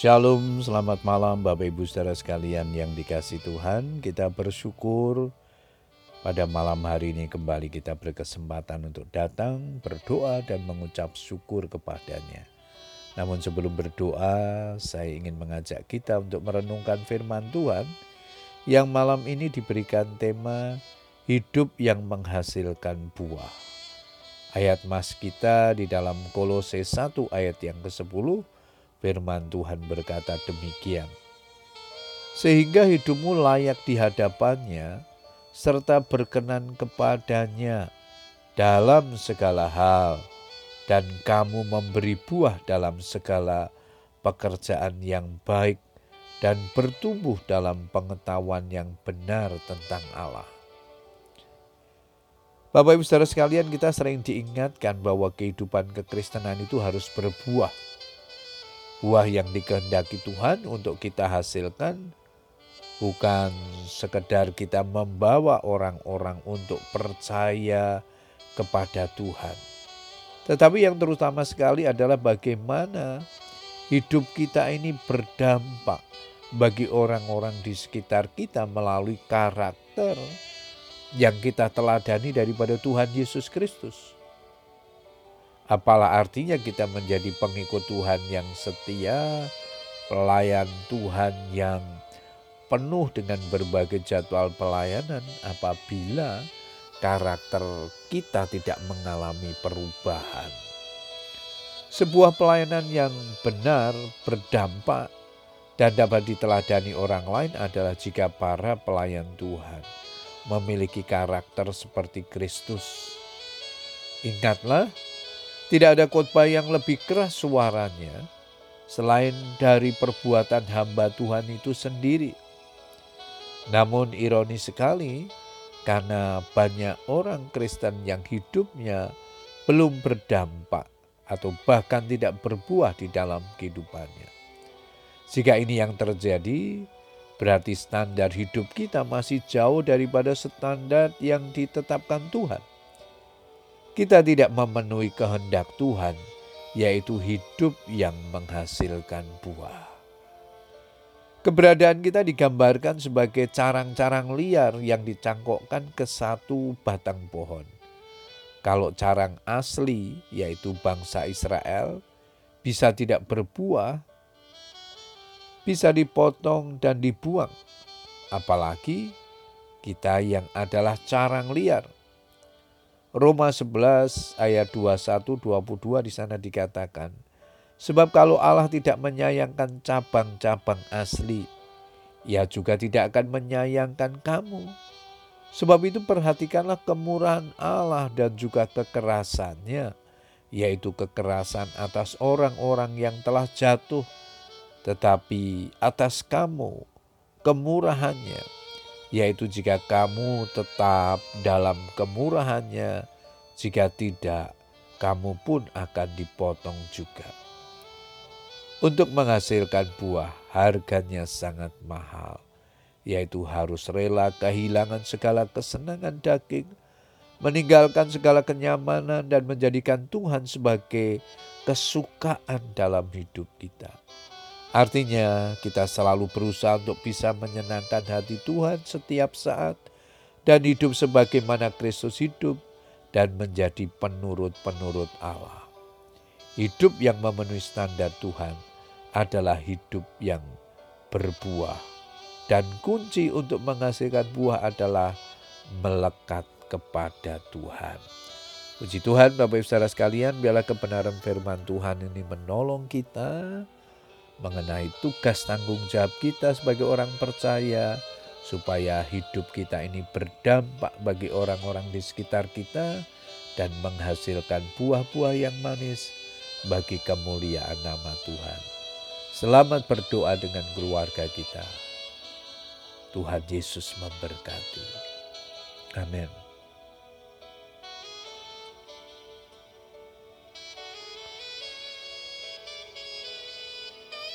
Shalom, selamat malam Bapak Ibu saudara sekalian yang dikasih Tuhan. Kita bersyukur pada malam hari ini kembali kita berkesempatan untuk datang, berdoa dan mengucap syukur kepadanya. Namun sebelum berdoa, saya ingin mengajak kita untuk merenungkan firman Tuhan yang malam ini diberikan tema hidup yang menghasilkan buah. Ayat mas kita di dalam Kolose 1 ayat yang ke-10 Firman Tuhan berkata demikian. Sehingga hidupmu layak di hadapannya serta berkenan kepadanya dalam segala hal dan kamu memberi buah dalam segala pekerjaan yang baik dan bertumbuh dalam pengetahuan yang benar tentang Allah. Bapak Ibu Saudara sekalian, kita sering diingatkan bahwa kehidupan kekristenan itu harus berbuah buah yang dikehendaki Tuhan untuk kita hasilkan bukan sekedar kita membawa orang-orang untuk percaya kepada Tuhan. Tetapi yang terutama sekali adalah bagaimana hidup kita ini berdampak bagi orang-orang di sekitar kita melalui karakter yang kita teladani daripada Tuhan Yesus Kristus. Apalah artinya kita menjadi pengikut Tuhan yang setia, pelayan Tuhan yang penuh dengan berbagai jadwal pelayanan apabila karakter kita tidak mengalami perubahan. Sebuah pelayanan yang benar, berdampak, dan dapat diteladani orang lain adalah jika para pelayan Tuhan memiliki karakter seperti Kristus. Ingatlah, tidak ada khotbah yang lebih keras suaranya selain dari perbuatan hamba Tuhan itu sendiri. Namun ironis sekali karena banyak orang Kristen yang hidupnya belum berdampak atau bahkan tidak berbuah di dalam kehidupannya. Jika ini yang terjadi, berarti standar hidup kita masih jauh daripada standar yang ditetapkan Tuhan kita tidak memenuhi kehendak Tuhan, yaitu hidup yang menghasilkan buah. Keberadaan kita digambarkan sebagai carang-carang liar yang dicangkokkan ke satu batang pohon. Kalau carang asli, yaitu bangsa Israel, bisa tidak berbuah, bisa dipotong dan dibuang. Apalagi kita yang adalah carang liar Roma 11 ayat 21 22 di sana dikatakan, sebab kalau Allah tidak menyayangkan cabang-cabang asli, ia juga tidak akan menyayangkan kamu. Sebab itu perhatikanlah kemurahan Allah dan juga kekerasannya, yaitu kekerasan atas orang-orang yang telah jatuh, tetapi atas kamu kemurahannya yaitu jika kamu tetap dalam kemurahannya, jika tidak, kamu pun akan dipotong juga. Untuk menghasilkan buah, harganya sangat mahal, yaitu harus rela kehilangan segala kesenangan daging, meninggalkan segala kenyamanan, dan menjadikan Tuhan sebagai kesukaan dalam hidup kita. Artinya, kita selalu berusaha untuk bisa menyenangkan hati Tuhan setiap saat dan hidup sebagaimana Kristus hidup dan menjadi penurut-penurut Allah. Hidup yang memenuhi standar Tuhan adalah hidup yang berbuah, dan kunci untuk menghasilkan buah adalah melekat kepada Tuhan. Puji Tuhan, Bapak Ibu Saudara sekalian, biarlah kebenaran firman Tuhan ini menolong kita mengenai tugas tanggung jawab kita sebagai orang percaya, supaya hidup kita ini berdampak bagi orang-orang di sekitar kita dan menghasilkan buah-buah yang manis bagi kemuliaan nama Tuhan. Selamat berdoa dengan keluarga kita. Tuhan Yesus memberkati. Amin.